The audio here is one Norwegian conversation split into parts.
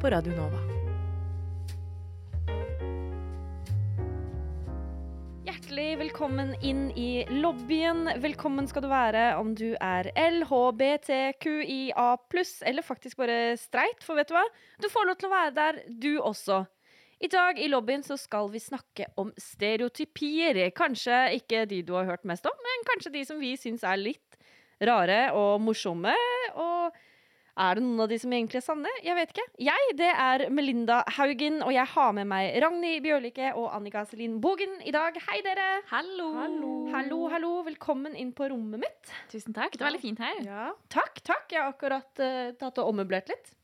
på Radio Nova. Hjertelig velkommen inn i lobbyen. Velkommen skal du være om du er LHBTQIA eller faktisk bare streit, for vet du hva? Du får lov til å være der, du også. I dag i lobbyen så skal vi snakke om stereotypier. Kanskje ikke de du har hørt mest om, men kanskje de som vi syns er litt rare og morsomme. Og er det noen av de som egentlig er sanne? Jeg vet ikke. Jeg, det er Melinda Haugen, og jeg har med meg Ragnhild Bjørlike og Annika Selin Bogen i dag. Hei, dere! Hallo. Hallo, hallo. Velkommen inn på rommet mitt. Tusen takk. Det var veldig fint her. Ja. Takk, takk. Jeg har akkurat uh, tatt og ommøblert litt.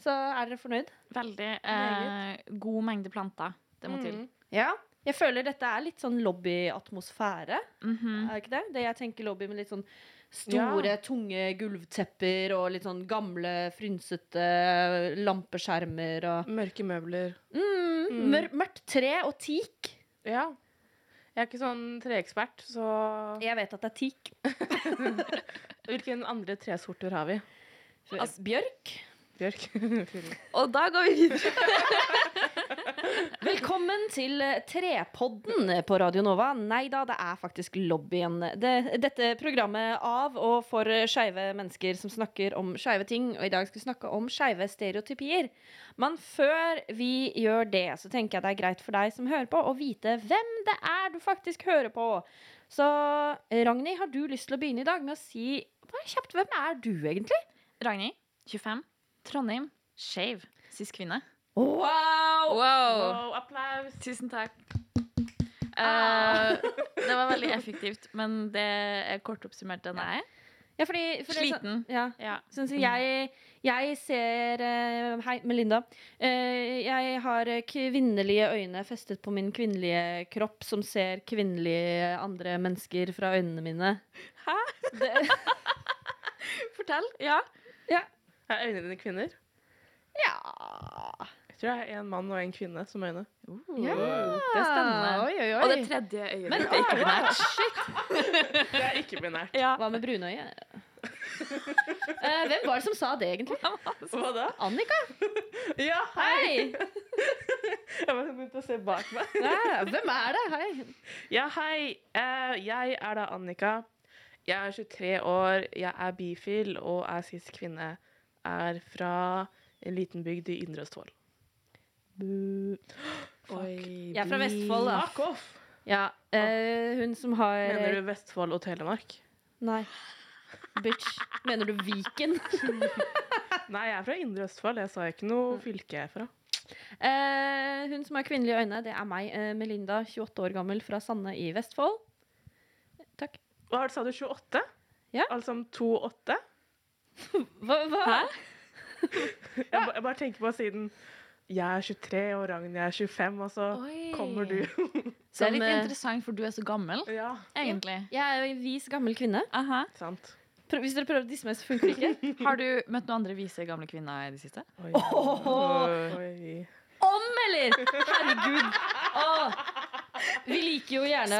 Så er dere fornøyd? Veldig eh, god mengde planter. Det må til. Ja. Jeg føler dette er litt sånn lobbyatmosfære. Mhm. Er det ikke det? Det jeg tenker lobby med litt sånn store, tunge gulvtepper og litt sånn gamle, frynsete lampeskjermer og Mørke møbler. mm, mør Mørkt tre og teak. Ja. Jeg er ikke sånn treekspert, så Jeg vet at det er teak. Hvilke andre tresorter har vi? Altså, bjørk. Bjørk. Og da går vi videre. Velkommen til eh, Trepodden på Radio Nova. Nei da, det er faktisk lobbyen. Det, dette programmet av og for skeive mennesker som snakker om skeive ting. Og i dag skal vi snakke om skeive stereotypier. Men før vi gjør det, så tenker jeg det er greit for deg som hører på, å vite hvem det er du faktisk hører på. Så Ragnhild, har du lyst til å begynne i dag med å si bare kjapt, hvem er du egentlig? Ragnhild, 25. Trondheim. Skeiv. Cis-kvinne. Wow! Wow. Wow, applaus! Tusen takk. Eh, det var veldig effektivt, men det er kort oppsummert den jeg er. Ja, fordi, fordi Sliten. Ja. Ja. Sånn som jeg, jeg ser eh, Hei, Melinda. Eh, jeg har kvinnelige øyne festet på min kvinnelige kropp, som ser kvinnelige andre mennesker fra øynene mine. Hæ? Det, Fortell. Ja. ja. Er øynene dine kvinner? ja. Tror jeg er en mann og en kvinne som øyne. Ja, Det er spennende. Oi, oi, oi. Og det tredje øyet Men- ditt er ikke binært. Det er ikke binært. Ja. Hva med brunøye? uh, hvem var det som sa det, egentlig? Hva da? Annika? Ja, hei! Hei! Jeg bare begynte å se bak meg. Ja, hvem er det? Hei. Ja, hei. Uh, jeg er da Annika. Jeg er 23 år, jeg er bifil og er cis-kvinne. Er fra en liten bygd i Indre Østfold. Oi, Jeg er fra Vestfold, da. Fuck off! Ja, eh, hun som har Mener du Vestfold og Telemark? Nei. Bitch. Mener du Viken? Nei, jeg er fra Indre Østfold. Jeg sa ikke noe fylke jeg er fra. Eh, hun som har kvinnelige øyne, det er meg, eh, Melinda, 28 år gammel, fra Sande i Vestfold. Takk. Hva sa du? 28? Ja. Altså om 2-8? Hva? hva? Hæ? Jeg, ba- jeg bare tenker på siden jeg er 23 og Ragnhild er 25, og så Oi. kommer du. Det er litt eh, interessant, for du er så gammel, ja, egentlig. Jeg er jo en vis, gammel kvinne. Aha. sant. Hvis dere prøver å disse meg, så funker det ikke. Har du møtt noen andre vise gamle kvinner i det siste? Oi. Oh. Oi. Om, eller? Herregud. Oh. Vi liker jo gjerne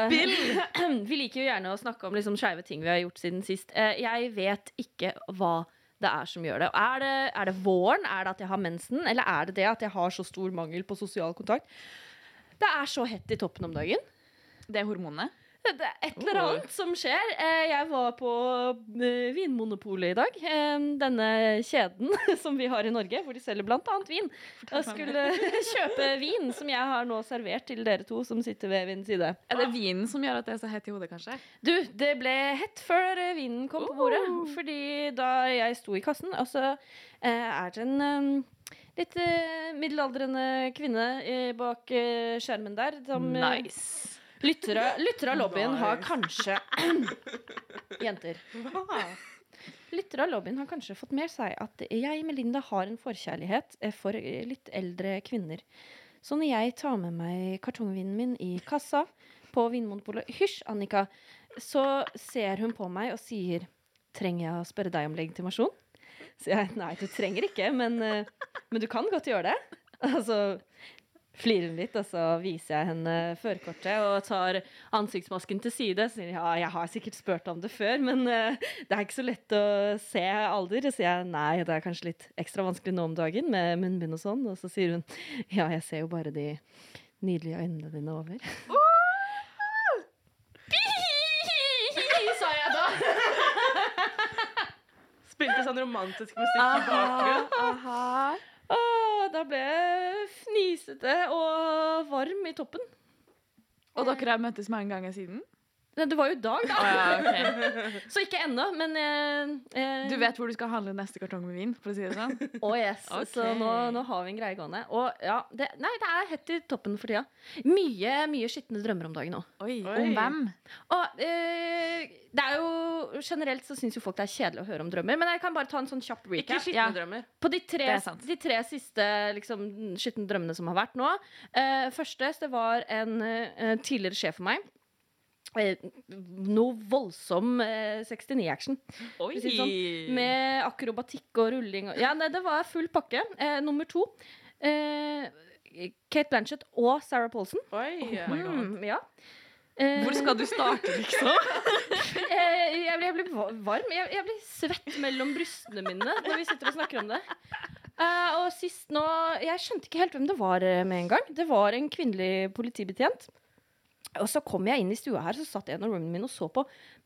Vi liker jo gjerne å snakke om liksom skeive ting vi har gjort siden sist. Eh, Jeg vet ikke hva det er som gjør det. Er, det. er det våren? Er det at jeg har mensen? Eller er det det at jeg har så stor mangel på sosial kontakt? Det er så hett i toppen om dagen. Det er hormonene. Det er et eller annet som skjer. Eh, Jeg var på eh, Vinmonopolet i dag. Eh, Denne kjeden som vi har i Norge, hvor de selger bl.a. vin. Og skulle kjøpe vin, som jeg har nå servert til dere to som sitter ved min side. Er det vinen som gjør at det er så hett i hodet, kanskje? Du, det ble hett før vinen kom på bordet. Fordi da jeg sto i kassen, og så eh, er det en litt middelaldrende kvinne bak skjermen der. Som, Nice. Lyttere, lyttere av lobbyen har kanskje Jenter. lyttere av lobbyen har kanskje fått med seg at jeg, Melinda, har en forkjærlighet eh, for eh, litt eldre kvinner. Så når jeg tar med meg kartongvinen min i kassa på Vinmonopolet Hysj, Annika, så ser hun på meg og sier Trenger jeg å spørre deg om legitimasjon? Så jeg nei, du trenger ikke, men, eh, men du kan godt gjøre det. Og så flirer litt, og så viser jeg henne førerkortet og tar ansiktsmasken til side. Så sier jeg, ja, jeg har sikkert spurt om det før, men uh, det er ikke så lett å se alder. Så sier jeg nei, det er kanskje litt ekstra vanskelig nå om dagen med munnbind og sånn. Og så sier hun ja, jeg ser jo bare de nydelige øynene dine over. sa jeg da. Spilte sånn romantisk musikk i bakgrunnen. Da ble jeg fnisete og varm i toppen. Og dere har møttes mange ganger siden? Det var jo i dag, da. Å ja, okay. Så ikke ennå, men eh, eh, Du vet hvor du skal handle neste kartong med vin? for å si det sånn? oh yes, okay. Så nå, nå har vi en greie gående. Og ja, det, nei, det er hett i toppen for tida. Mye mye skitne drømmer om dagen nå. Oi, Oi. Om hvem? Og eh, det er jo Generelt så syns jo folk det er kjedelig å høre om drømmer, men jeg kan bare ta en sånn kjapp Ikke recap. skitne Ja. drømmer. På de tre, de tre siste liksom, skitne drømmene som har vært nå. Eh, første det var en eh, tidligere sjef for meg. Eh, noe voldsom eh, 69-action. Oi! sånn, Med akrobatikk og rulling. Og, ja, nei, det var full pakke. Eh, nummer to. Eh, Kate Blanchett og Sarah Paulson. Oi. Mm, ja. Eh, Hvor skal du starte, liksom? eh, jeg, blir, jeg blir varm. Jeg, jeg blir svett mellom brystene mine når vi sitter og snakker om det. Eh, og sist nå Jeg skjønte ikke helt hvem det var eh, med en gang. Det var en kvinnelig politibetjent. Og så kom jeg inn i stua her, så satt en av roomene mine og så på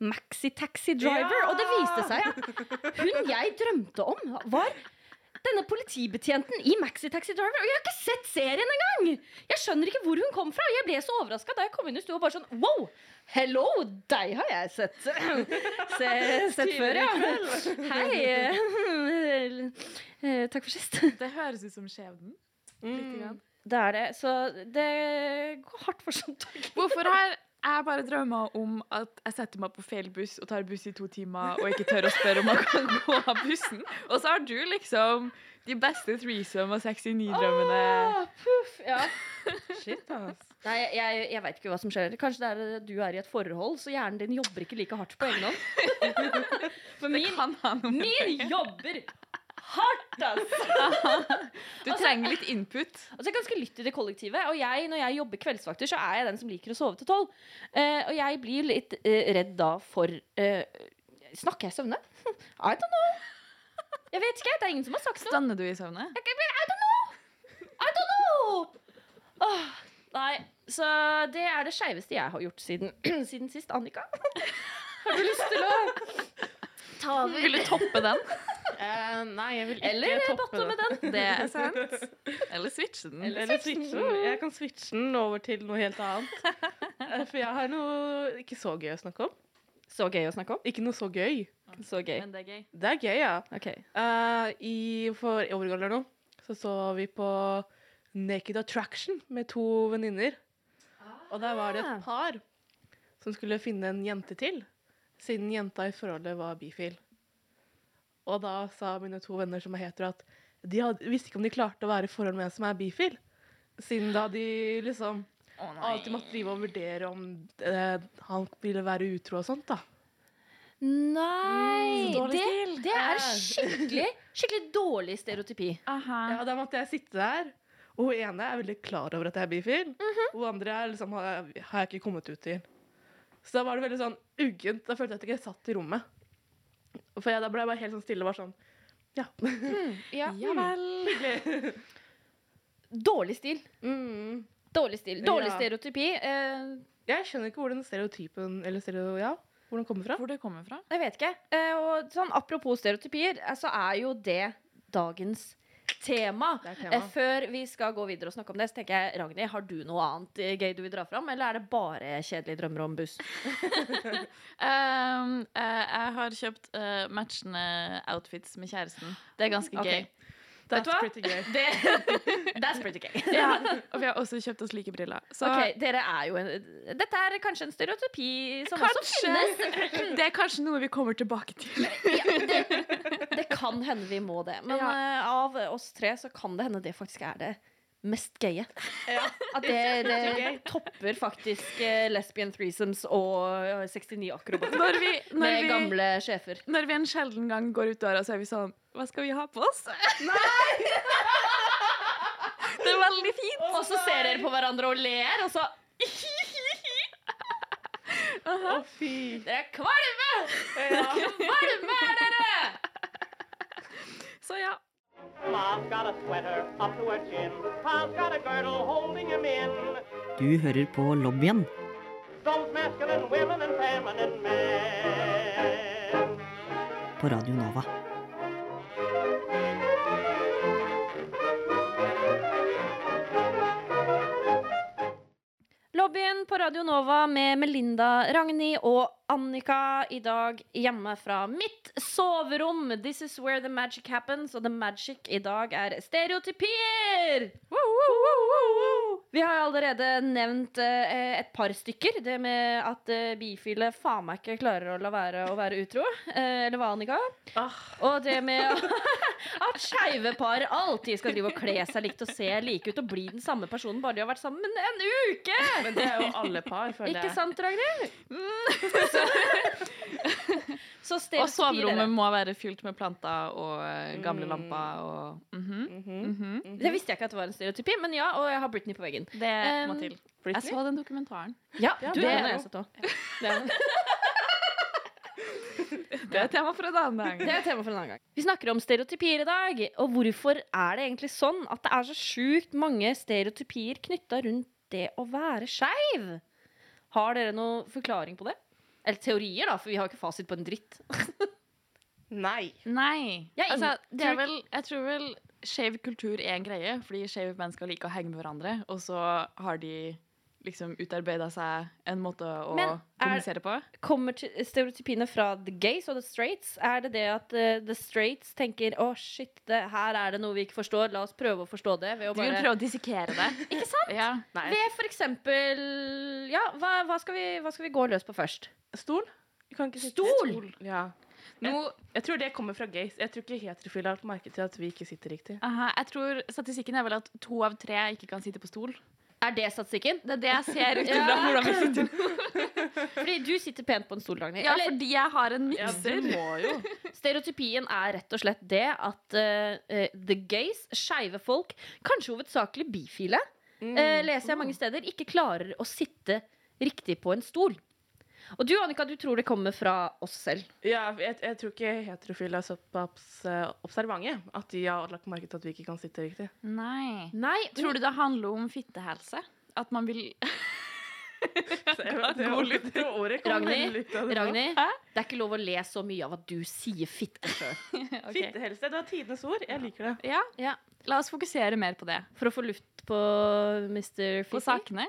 Maxi Taxi Driver. Ja! Og det viste seg at hun jeg drømte om, var denne politibetjenten i Maxi Taxi Driver. Og jeg har ikke sett serien engang! Jeg skjønner ikke hvor hun kom fra. Jeg ble så overraska da jeg kom inn i stua og bare sånn Wow! Hello! Deg har jeg sett, se, sett før, ja. Hei. Eh, Takk for sist. Det høres ut som skjebnen. Litt. grann. Det er det. Så det går hardt for sånt. Hvorfor har jeg bare drømmer om at jeg setter meg på feil buss og tar buss i to timer og ikke tør å spørre om jeg kan gå av bussen? Og så har du liksom de beste threesome og 69-drømmene. Åh, puff, ja. Shit, ass. Nei, jeg, jeg, veit ikke hva som skjer. Kanskje det er at du er i et forhold, så hjernen din jobber ikke like hardt på egen hånd. For min, min jobber hardt, altså! Du trenger litt input. Altså, jeg er ganske lytt i det kollektivet. Og jeg, når jeg jobber kveldsvakter, så er jeg den som liker å sove til tolv. Eh, og jeg blir litt uh, redd da for uh, Snakker jeg søvne? I don't know. Jeg vet ikke. Det er ingen som har sagt noe. Stander du i søvne? I don't know! I don't know! Oh, nei, så det er det skeiveste jeg har gjort siden, siden sist. Annika, har du lyst til å ta over? Vil du toppe den? Uh, nei, jeg vil ikke Eller toppe botte med den? Det er sant. Eller switche den. Eller, eller switche den. Jeg kan switche den over til noe helt annet. Eh, For jeg har noe ikke så gøy å snakke om. Så gøy å snakke om. Ikke noe så gøy. Så gøy. Men det er gøy. Det er gøy, ja. Okay. Uh, i, for i overgang eller noe, så så vi på Naked Attraction med to venninner. Og der var det Ah. et par som skulle finne en jente til, siden jenta i forholdet var bifil. Og da sa mine to venner som er hetero, at de hadde, visste ikke om de klarte å være i forhold med en som er bifil. Siden da de liksom oh, alltid måtte drive og vurdere om eh, han ville være utro og sånt, da. Nei! Mm, det, det er skikkelig, skikkelig dårlig stereotypi. Aha. Ja, da måtte jeg sitte der. Og hun ene er veldig klar over at jeg er bifil. Og hun andre er liksom, har, har jeg ikke kommet ut til. Så da var det veldig sånn uggent. Da følte jeg at jeg ikke satt i rommet. For jeg, da ble jeg bare helt sånn stille. og var sånn Ja. Ja. Ja vel. Dårlig stil. Mm. Dårlig stil. Dårlig Ja. stereotypi. Eh, Jeg skjønner ikke hvor den stereotypen Eller stereo, ja, hvor den kommer fra. Hvor det kommer fra? jeg vet ikke. Eh, og sånn, apropos stereotypier, så så er jo det dagens tema. Er Eh, tema. før vi skal gå videre og snakke om det, så tenker jeg, Ragnhild, har du noe annet eh, gøy du vil dra fram, eller er det bare kjedelige drømmer om buss? Um, uh, jeg har kjøpt uh, matchende outfits med kjæresten. Det er ganske Ok. gøy. That's pretty gay. Det, that's pretty gay. Ja, og vi har også kjøpt oss like briller. Så okay, dere er jo en, Dette er kanskje en stereotypi som også finnes. Det er kanskje noe vi kommer tilbake til. Ja, det, det kan hende vi må det. Men Ja. uh, av oss tre så kan det hende det faktisk er det mest gaye. Ja. At det, det topper faktisk eh, lesbian threesomes og eh, 69 akrobater Når vi, når, med vi, gamle sjefer. når vi en sjelden gang går ut døra, så er vi sånn Hva skal vi ha på oss? Nei! det er veldig fint. Og så ser dere på hverandre og ler, og så Å, fy. Dere er kvalme! Kvalme er dere! Så ja. Ma's got a sweater up to her chin. Pa's got a girdle holding him in. Du hører på lobbyen Those masculine women and feminine men. på Radio Nova. Lobbyen på Radio Nova med Melinda, Ragnhild og Annika i dag hjemme fra mitt soverom. This is where the magic happens, og the magic i dag er stereotypier! Vi har allerede nevnt eh, et par stykker. Det med at eh, bifile faen meg ikke klarer å la være å være utro. Eh, eller hva, Annika? Ah. Og det med at skeive par alltid skal drive og kle seg likt og se like ut og bli den samme personen bare de har vært sammen en uke! Men det er jo alle par, føler Ikke sant, Ragnhild? Så Og soverommet må være fylt med planter og eh, gamle Mm. lamper og mhm, Mhm. -hmm. Det visste jeg ikke at det var en stereotypi, men ja, og jeg har Britney på veggen. Det må Um, til. Jeg så den dokumentaren. Ja, Ja, du, det er Det er tema for en annen gang. Det er tema for en annen gang. Vi snakker om stereotypier i dag. Og hvorfor er det egentlig sånn at det er så sjukt mange stereotypier knytta rundt det å være skeiv? Har dere noen forklaring på det? Eller teorier, da, for vi har ikke fasit på en dritt. Nei. Nei. Jeg altså, det er vel, jeg tror vel skeiv kultur er en greie, fordi skeive mennesker liker å henge med hverandre, og så har de liksom utarbeida seg en måte å Men er- kommunisere på. Kommer stereotypiene fra the gays og the straights? Er det det at uh, the straights tenker å shit, det, her er det noe vi ikke forstår, la oss prøve å forstå det ved å Du vil prøve å dissekere det. Ikke sant? Ja. Nei. Ved for eksempel Ja, hva, hva, skal vi, hva skal vi gå løs på først? Stol? Stol! kan ikke sitte Stol? Ja. Nå, Jeg tror det kommer fra gays. Jeg tror ikke heterofile har lagt merke til at vi ikke sitter riktig. aha, jeg tror Statistikken er vel at to av tre ikke kan sitte på stol. Er det statistikken? Det er det jeg ser ut Ja. ifra hvordan vi sitter. Fordi du sitter pent på en stol, Ragnhild. Ja, Eller, fordi jeg har en Ja, mikser. Ja, stereotypien er rett og slett det at eh, the gays, skeive folk, kanskje hovedsakelig bifile, Mm. uh, leser jeg mange steder, ikke klarer å sitte riktig på en stol. Og du, Annika, du tror det kommer fra oss selv. Ja, jeg, jeg tror ikke heterofile er såpass eh, observante at de har lagt merke til at vi ikke kan sitte riktig. Nei. Nei, Tror du det handler om fittehelse? At man vil Ragnhild, det er ikke lov å le så mye av at du sier fitte sjøl. okay. Fittehelse, det var tidenes ord. Jeg liker det. Ja. Ja. La oss fokusere mer på det. For å få luft på Mr. På Fitti. sakene.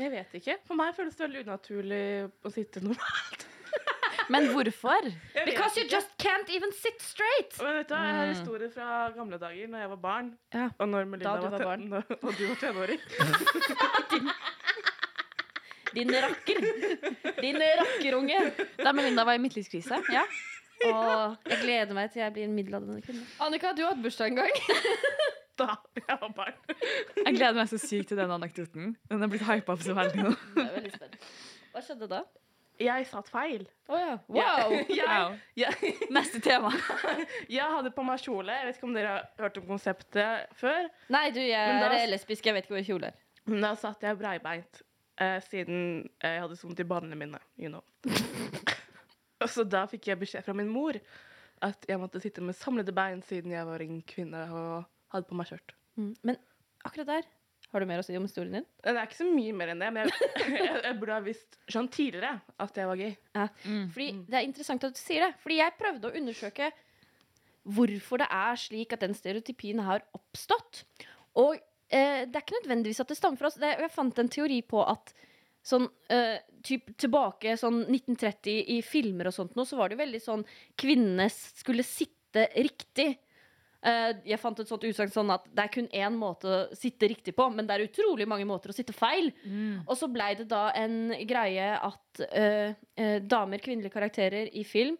Jeg vet ikke. For meg føles det veldig unaturlig å sitte normalt. Men hvorfor? Because you just can't even sit straight. Men vet du, Jeg har Mm. historier fra gamle dager når jeg var barn. Ja. Og når Melinda Da du var ten- barn. og du var tenåring. Din rakker. Din rakkerunge. Da Melinda var i midtlivskrise. Ja. Og jeg gleder meg til jeg blir en middelaldrende kvinne. Annika, du har hatt bursdag en gang. Da jeg. Jeg gleder meg så sykt til den anekdoten. Den er blitt hypa opp så veldig nå. Er. Hva skjedde da? Jeg satt feil. Oh, ja. Wow! Wow. jeg, Neste tema. jeg hadde på meg kjole. Jeg vet ikke om dere har hørt om konseptet før. Nei, du, jeg da- er lesbisk. Jeg vet ikke hva kjole er. Men da satt jeg breibeint, eh, siden jeg hadde så vondt i ballene mine. You know. og så da fikk jeg beskjed fra min mor at jeg måtte sitte med samlede bein siden jeg var en kvinne og hadde på meg skjørt. Mm. Men akkurat der Har du mer å si om historien din? Det er ikke så mye mer enn det, men jeg, jeg, jeg burde ha visst sånn tidligere at det var gay. Mm. Fordi Det er interessant at du sier det. Fordi jeg prøvde å undersøke hvorfor det er slik at den stereotypien har oppstått. Og eh, det er ikke nødvendigvis at det stammer fra oss. Det, jeg fant en teori på at sånn eh, typ, tilbake sånn 1930 i filmer og sånt noe, så var det jo veldig sånn Kvinnene skulle sitte riktig. Eh, jeg fant et sånt utsagn sånn at det er kun én måte å sitte riktig på, men det er utrolig mange måter å sitte feil. Og så blei det da en greie at uh, uh, damer, kvinnelige karakterer i film,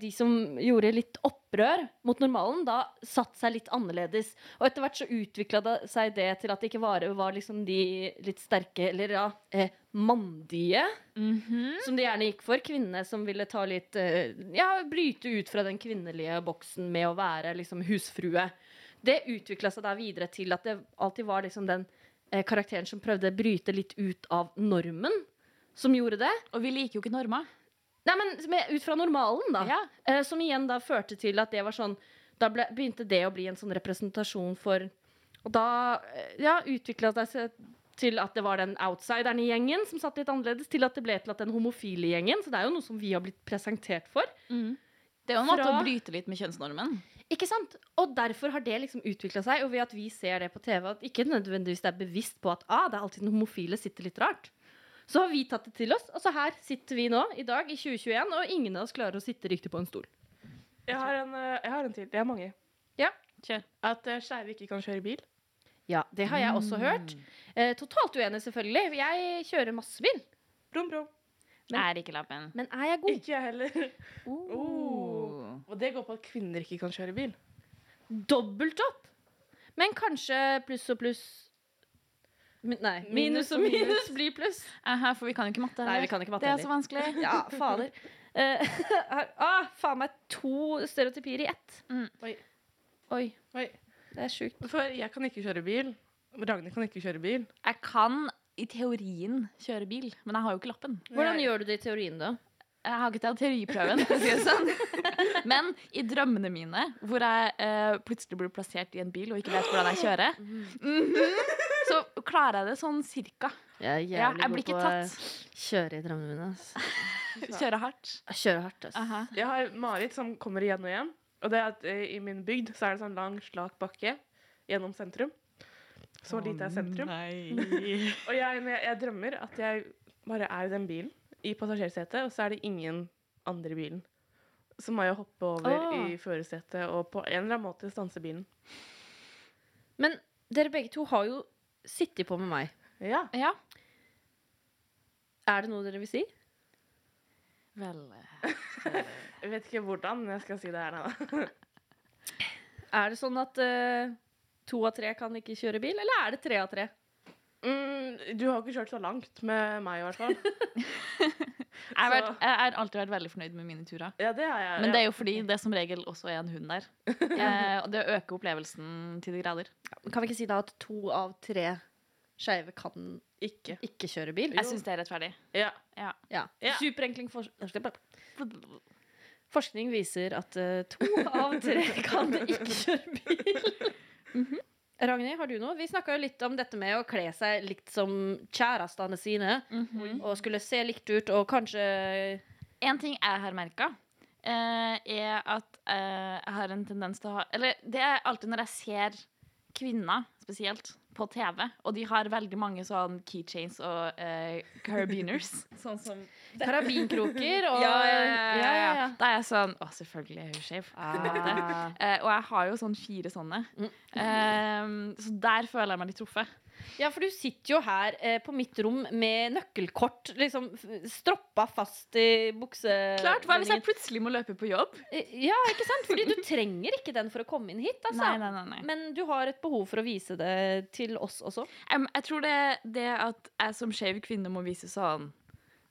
de som gjorde litt opprør mot normalen, da satte seg litt annerledes. Og etter hvert så utvikla det seg det til at det ikke var, var liksom de litt sterke, eller ja, eh, mandige, Mhm. som de gjerne gikk for. Kvinnene som ville ta litt eh, Ja, bryte ut fra den kvinnelige boksen med å være liksom husfrue. Det utvikla seg da videre til at det alltid var liksom den eh, karakteren som prøvde å bryte litt ut av normen, som gjorde det. Og vi liker jo ikke normer. Nei, men er ut fra normalen, da. Ja. Eh, som igjen da førte til at det var sånn Da ble, begynte det å bli en sånn representasjon for Og da eh, ja, utvikla det seg til at det var den outsideren i gjengen som satt litt annerledes, til at det ble til at den homofile gjengen. Så det er jo noe som vi har blitt presentert for. Det er jo en måte å bryte litt med kjønnsnormen. Ikke sant? Og derfor har det liksom utvikla seg, og ved at vi ser det på TV, at ikke nødvendigvis det er bevisst på at ah, det er alltid den homofile sitter litt rart. Så har vi tatt det til oss, og så her sitter vi nå i dag i 2021, og ingen av oss klarer å sitte riktig på en stol. Jeg har en, eh, jeg har en til. Det er mange. Kjør. At uh, skeive ikke kan kjøre bil. Ja, det har jeg også hørt. Eh, totalt uenig, selvfølgelig. Jeg kjører masse bil. Brum, brum. Men- er ikke lappen. Men er jeg god? Ikke jeg heller. Oh. Og det går på at kvinner ikke kan kjøre bil. Dobbelt opp! Men kanskje pluss og pluss Men- Nei, minus Minus og minus minus. blir pluss. Aha, for vi kan jo ikke matte. Nei, vi kan ikke matte Det er heller. så vanskelig. Ja, fader. Uh, ah, faen meg to stereotypier i ett. Mm. Oi. Oi, Oi. det er sjukt. For jeg kan ikke kjøre bil. Ragnhild kan ikke kjøre bil. Jeg kan i teorien kjøre bil, men jeg har jo ikke lappen. Hvordan gjør du det i teorien, da? Jeg har ikke tatt teoriprøven, sånn. Men i drømmene mine, hvor jeg uh, plutselig blir plassert i en bil og ikke vet hvordan jeg kjører, mhm, så klarer jeg det sånn cirka. Jeg er Ja, jeg blir god på å kjøre i drømmene mine. ass. Kjøre hardt. Kjøre hardt. ass. Aha. Jeg har Marit som kommer igjen og igjen. Og det er at eh, I min bygd så er det sånn lang, slak bakke gjennom sentrum. Så lite er sentrum. Og jeg, jeg, jeg drømmer at jeg bare er i den bilen, i passasjersetet, og så er det ingen andre i bilen. Så må jeg hoppe over oh. i førersetet og på en eller annen måte stanse bilen. Men dere begge to har jo sittet på med meg. Ja. Ja. Er det noe dere vil si? Vel Jeg vet ikke hvordan jeg skal si det her nå. Er det sånn at uh, to av tre kan ikke kjøre bil, eller er det tre av tre? Mm, du har ikke kjørt så langt med meg, i hvert fall. jeg, har vært, jeg har alltid vært veldig fornøyd med mine turer. Ja, det har jeg. Men det er jo fordi det som regel også er en hund der. Eh, og det øker opplevelsen til de grader. Kan vi ikke si da at to av tre skeive kan ikke. ikke kjøre bil? Jeg syns det er rettferdig. Ja. Ja. Ja. Ja. Superenkling for... Forskning viser at uh, to av tre kan ikke kjøre bil. Mhm. Ragnhild, har du noe? Vi snakka jo litt om dette med å kle seg likt som kjærestene sine. Og skulle se likt ut, og kanskje En ting jeg har merka, eh, er at eh, jeg har en tendens til å ha Eller det er alltid når jeg ser kvinner spesielt på TV, og de har veldig mange sånn keychains og uh, carabiners. sånn som Karabinkroker og ja, ja, ja, ja. Da er jeg sånn Å, selvfølgelig er hun skeiv. Ah. Eh, og jeg har jo sånn fire sånne. Mm. Um, så der føler jeg meg litt truffet. Ja, for du sitter jo her eh, på mitt rom med nøkkelkort liksom stroppa fast i bukse... Klart, Hva hvis jeg plutselig må løpe på jobb? Eh, Ja, ikke sant? Fordi du trenger ikke den for å komme inn hit, altså. Nei, nei, nei, nei. Men du har et behov for å vise det til oss også. Jeg, jeg tror det, det at jeg som skeiv kvinne må vise sånn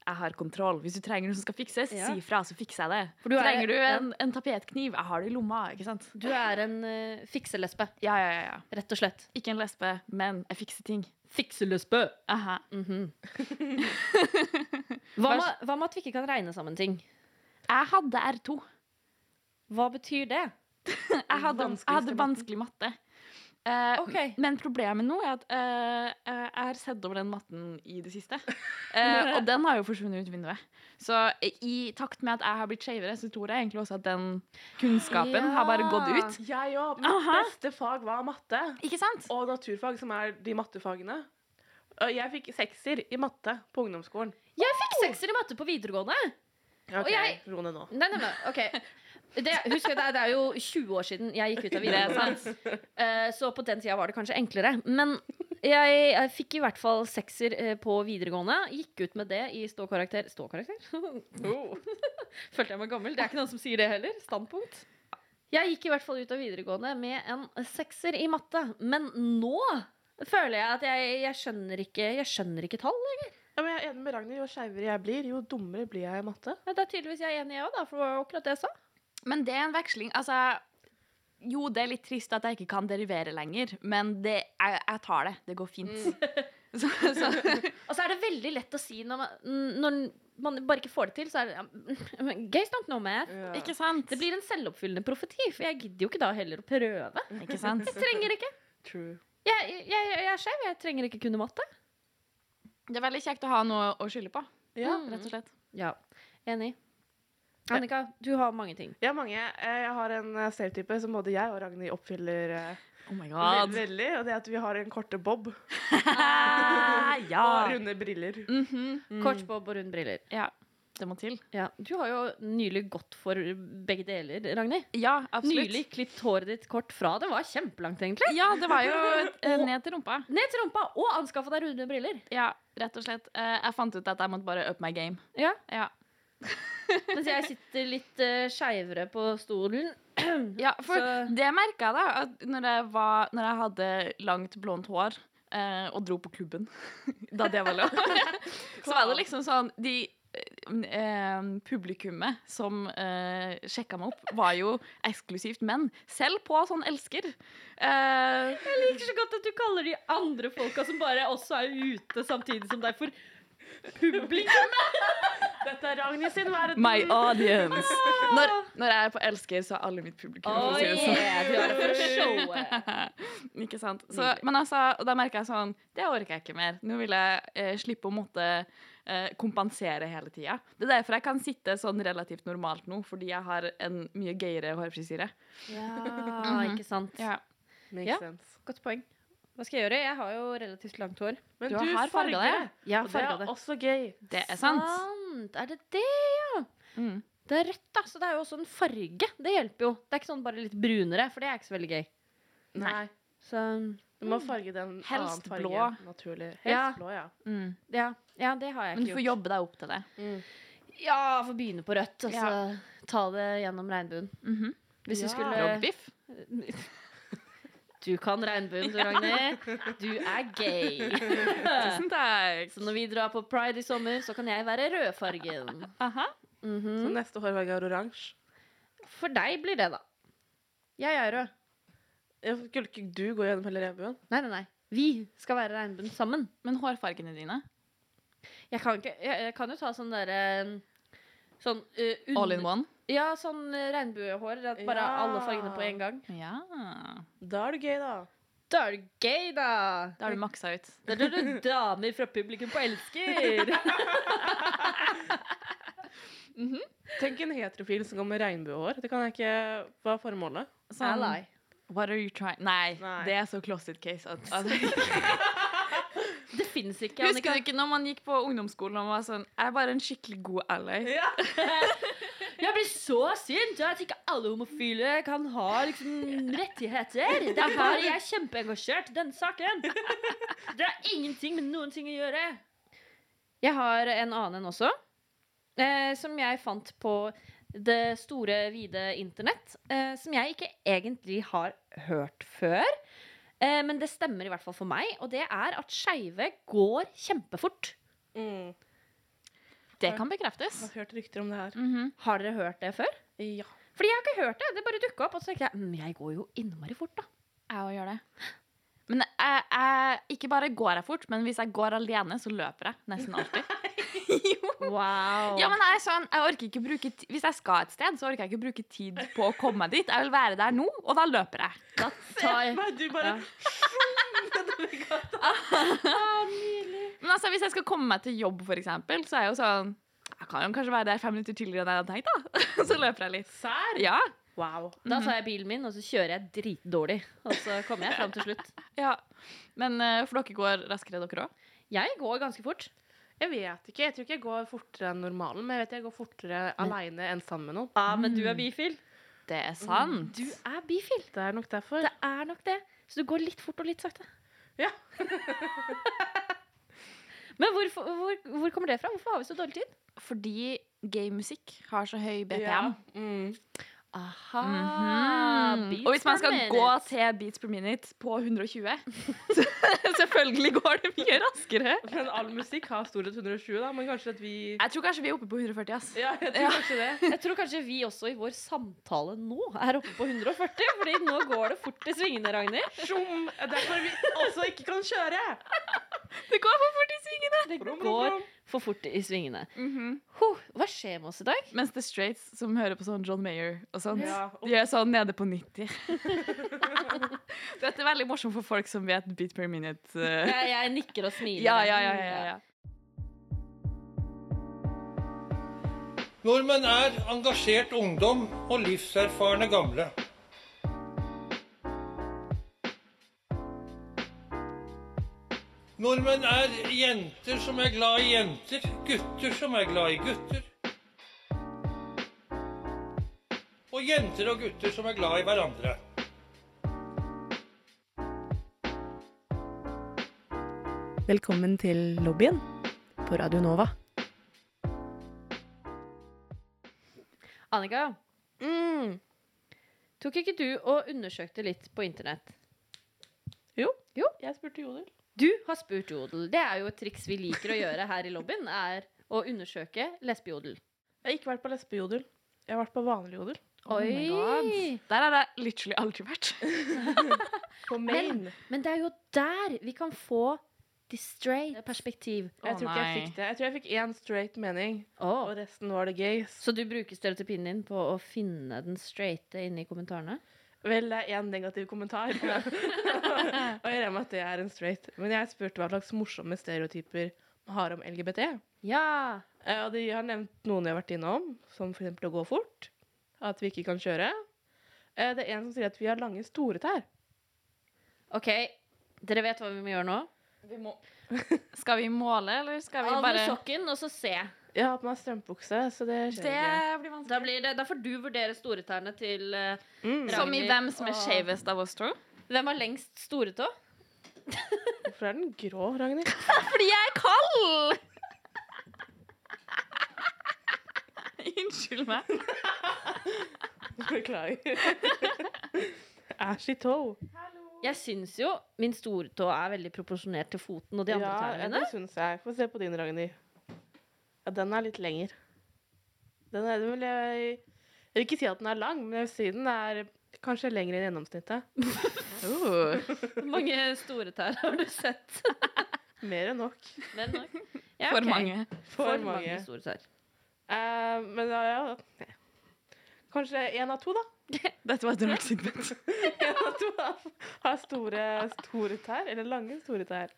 Jeg har kontroll. Hvis du trenger noe som skal fikses, Ja. si fra, så fikser jeg det. For du er- trenger du ja. en, en tapetkniv? Jeg har det i lomma. ikke sant? Du er en uh, fikselesbe, Ja, ja, ja, ja. rett og slett. Ikke en lesbe, men jeg fikser ting. Fikselesbe. Aha. Mhm. hva, med, hva med at vi ikke kan regne sammen ting? Jeg hadde R2. Hva betyr det? Jeg hadde, jeg hadde vanskelig matte. Eh, okay. Men problemet nå er at eh, jeg har sett over den matten i det siste. Eh, og den har jo forsvunnet ut vinduet. Så i takt med at jeg har blitt skeivere, så tror jeg egentlig også at den kunnskapen har bare gått ut. Jeg òg. Mitt Aha. beste fag var matte. Ikke sant? Og naturfag, som er de mattefagene. Og jeg fikk sekser i matte på ungdomsskolen. Jeg fikk sekser i matte på videregående. OK, jeg- ro ned nå. Nei, nei, nei, ok det, Husk at det det er jo 20 år siden jeg gikk ut av videregående. Eh, så på den tida var det kanskje enklere. Men jeg, jeg fikk i hvert fall sekser eh, på videregående. Gikk ut med det i ståkarakter Ståkarakter? Følte jeg meg gammel. Det er ikke noen som sier det heller. Standpunkt. Jeg gikk i hvert fall ut av videregående med en sekser i matte. Men nå føler jeg at jeg, jeg, skjønner, ikke, jeg skjønner ikke tall. Ja, men jeg er enig med Ragnhild. Jo skeivere jeg blir, jo dummere blir jeg i matte. Det er tydeligvis jeg er enig jeg òg, for det var akkurat det jeg sa. Men det er en veksling. Altså Jo, det er litt trist at jeg ikke kan derivere lenger, men det, jeg, jeg tar det. Det går fint. Så, så, Og så er det veldig lett å si når man, når man bare ikke får det til, så er det Gays don't know math. ikke sant? Det blir en selvoppfyllende profeti, for jeg gidder jo ikke da heller å prøve. Ikke sant? Trenger ikke. True. Jeg, jeg, jeg er skjev. jeg trenger ikke kunne matte. Det er veldig kjekt å ha noe å skylde på, Ja. rett og slett. Ja, enig. Annika, du har mange ting. Har mange. Eh, Jeg har en eh, stereotype som både jeg og Ragnhild oppfyller eh, Oh my veld- veldig, og det er at vi har en korte bob Ah, og runde briller. Mhm. Kort bob og runde briller. ja. Det må til. Ja. Du har jo nylig gått for begge deler, Ragnhild. Ja, absolutt. Nylig klippet håret ditt kort fra. Det var kjempelangt, egentlig. Ja, det var jo og, ned til rumpa. Ned til rumpa, og anskaffa deg runde briller. Ja, rett og slett. Eh, Jeg fant ut at jeg måtte bare up my game. Ja. Ja. Mens jeg sitter litt uh, skeivere på stolen. Ja, for Så- det merka jeg da. At når jeg, var, når jeg hadde langt, blondt hår eh, og dro på klubben, da det var lov, så var det liksom sånn De eh, publikummet som eh, sjekka meg opp, var jo eksklusivt menn. Selv på sånn elsker. Eh, Jeg liker så godt at du kaller de andre folka som bare også er ute samtidig som deg, for publikum. Dette er Ragnhild sin verden. my audience. Når, når jeg er på elsker, så er alle mitt publikum. Oh, yeah, du er for showet. ikke sant. Så, men altså, da merker jeg sånn Det orker jeg ikke mer. Nå vil jeg eh, slippe å måtte eh, kompensere hele tida. Det er derfor jeg kan sitte sånn relativt normalt nå, fordi jeg har en mye gøyere hårfrisyre. Ja, ikke sant. Ja. Makes Ja. sense. Godt poeng. Hva skal jeg gjøre? Jeg har jo relativt langt hår. Men Du du, har farga det. Ja, Og det er det. også gøy. Det er sant. Sant. Er det det, ja? Mm. Det er rødt, da, så det er jo også en farge. Det hjelper jo. Det er ikke sånn bare litt brunere, for det er ikke så veldig gøy. Nei. Så Du må farge den Helst annen blå. Naturlig. Helst Ja. blå, ja. Mm. ja, ja det har jeg Men du får gjort. jobbe deg opp til det. Ja, få begynne på rødt, og så Ja. ta det gjennom regnbuen. Mhm. Hvis Ja. du skulle Roggbiff. Du kan regnbuen, du, Ragnhild. Du er gay. Tusen takk. Så når vi drar på pride i sommer, så kan jeg være rødfargen. Aha. -hmm. Så neste hårfarge er oransje. For deg blir det, da. Jeg er rød. Skulle ikke du gå gjennom hele regnbuen? Nei, nei, nei. Vi skal være regnbuen sammen. Men hårfargene dine? Jeg kan, ikke, jeg, jeg kan jo ta sånn derre Sånn uh, under- All in one? Ja, sånn eh, regnbuehår. At bare Ja. alle fargene på en gang. Ja. Da er det gøy, da. Da er det gøy, da! Da har du maksa ut. Da er du damer fra publikum på elsker. Tenk en heterofil som går med regnbuehår. Det kan jeg ikke Hva er formålet? Sånn, Ally. What are you trying Nei, Nei. det er så closet case. At, at, Det fins ikke, husker Annika. du ikke når man gikk på ungdomsskolen og var sånn Jeg er bare en skikkelig god ally. Jeg blir så sint at ikke alle homofile kan ha liksom rettigheter. Det er bare jeg er kjempeengasjert i denne saken. Det har ingenting med noen ting å gjøre. Jeg har en annen en også, eh, som jeg fant på det store, vide internett. Eh, som jeg ikke egentlig har hørt før. Eh, men det stemmer i hvert fall for meg, og det er at skeive går kjempefort. Mm. Det kan bekreftes. Jeg har hørt rykter om det her. Mhm. Har dere hørt det før? Ja. Fordi jeg har ikke hørt det. Det bare dukka opp. Og så tenkte jeg mm, jeg går jo innmari fort, da. Jeg òg gjør det. Men jeg, jeg, ikke bare går jeg fort, men hvis jeg går alene, så løper jeg nesten alltid. jo. Wow. Ja, men jeg er sånn, jeg orker ikke bruke Hvis jeg skal et sted, så orker jeg ikke bruke tid på å komme meg dit. Jeg vil være der nå, og da løper jeg. da tar jeg Nei, du bare Men altså, hvis jeg skal komme meg til jobb, for eksempel, så er jeg jo sånn Jeg kan jo kanskje være der fem minutter tidligere enn jeg hadde tenkt, da. Så løper jeg litt. Sær? Ja. Wow. Da tar jeg bilen min, og så kjører jeg dritdårlig. Og så kommer jeg fram til slutt. ja. Men eh, for dere går raskere, dere òg? Jeg går ganske fort. Jeg vet ikke. Jeg tror ikke jeg går fortere enn normalen, men jeg vet jeg går fortere aleine enn sammen med noen. Ja, men du er bifil. Det er sant. Du er bifil. Det er nok derfor. Det er nok det. Så du går litt fort og litt sakte. Ja. Men hvorfor, hvor, hvor kommer det fra? Hvorfor har vi så dårlig tid? Fordi gaymusikk har så høy BPM. Ja. Mm. Aha. Mhm. beats Og hvis man skal gå til beats per minute på 120 så Selvfølgelig går det mye raskere. Men all musikk har storhet 120, da, men kanskje at vi Jeg tror kanskje vi er oppe på 140. ass. Ja, jeg tror Ja. kanskje det. Jeg tror kanskje vi også i vår samtale nå er oppe på 140, fordi nå går det fort i svingene, Ragnhild. Sjom! Er derfor vi også ikke kan kjøre. Det går for fort i svingene! Det går. For fort i svingene. Mhm. Huh, hva skjer med oss i dag? Mens The Straits, som hører på sånn John Mayer og sånt, Ja. de er sånn nede på 90. Dette er veldig morsomt for folk som vet beat per minute. eh. Jeg, jeg nikker og smiler. Ja, ja, ja, ja, ja. Nordmenn er engasjert ungdom og livserfarne gamle. Nordmenn er jenter som er glad i jenter, gutter som er glad i gutter. Og jenter og gutter som er glad i hverandre. Velkommen til lobbyen på Radio Nova. Annika, Mm. tok ikke du og undersøkte litt på internett? Jo, Jeg spurte Jodel. Du har spurt Jodel. Det er jo et triks vi liker å gjøre her i lobbyen, er å undersøke lesbejodel. Jeg har ikke vært på lesbejodel. Jeg har vært på vanlig jodel. Oh my Der har jeg literally aldri vært. På Maine. Men det er jo der vi kan få the straight perspektiv. Jeg tror ikke jeg fikk det. Jeg tror jeg fikk én straight mening, oh. og resten var det gays. Så du bruker stereotypien din på å finne den straighte inne i kommentarene? Vel, det er én negativ kommentar. og jeg regner med at det er en straight. Men jeg spurte hva slags morsomme stereotyper man har om LGBT. Ja. Eh, Og de har nevnt noen jeg har vært innom, som f.eks. å gå fort. At vi ikke kan kjøre. Eh, Det er en som sier at vi har lange, store tær. OK, dere vet hva vi må gjøre nå? Skal vi måle, eller skal vi Av med bare sokken, og så se. Jeg har på meg strømpebukse, så det skjer Det ikke. blir Da, vanskelig. blir det, da får du vurdere storetærne til uh, Mm. Ragnhild. Som i hvem som er skjevest av oss to. Hvem har lengst storetå? Hvorfor er den grå, Ragnhild? Fordi jeg er kald! Unnskyld meg. Beklager. Ashy toe. Jeg syns jo min stortå er veldig proporsjonert til foten og de andre Ja, tærne det syns jeg. Få se på din, Ragnhild. Ja, den er litt lenger. Den er, den vil jeg, jeg vil ikke si at den er lang, men jeg vil si den er kanskje lengre enn gjennomsnittet. Hvor mange store tær har du sett? Mer enn nok. Men nok. Ja, For mange. For, mange. store tær. Uh, men ja, ja. Kanskje én av to, da. Dette var et rart segment. En av to har- har store, store tær, eller lange, store tær.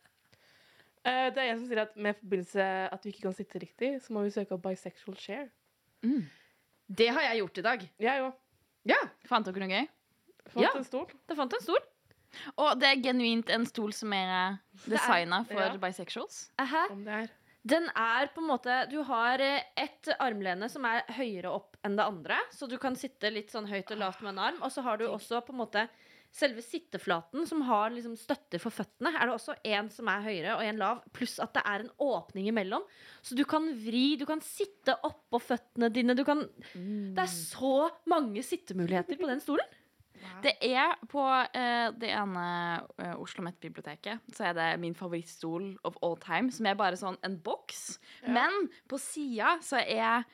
Eh, det er jeg som sier at med forbindelse at vi ikke kan sitte riktig, så må vi søke opp bisexual share. Det har jeg gjort i dag. Jeg òg. Ja, Fant dere noe gøy? Fant Ja. en stol. Det fant en stol. Og det er genuint en stol som er designa for ja. bisexuals. Aha. Om det er. Den er på en måte Du har eh, et armlene som er høyere opp enn det andre, så du kan sitte litt sånn høyt og lavt med en arm. Og så har du også på en måte selve sitteflaten som har liksom støtter for føttene. Er det også en som er høyere og en lav, pluss at det er en åpning imellom. Så du kan vri, du kan sitte oppå føttene dine. Du kan Det er så mange sittemuligheter på den stolen. Det er på uh, det ene uh, Oslo Met-biblioteket så er det min favorittstol of all time, som er bare sånn en boks. Men på sida så er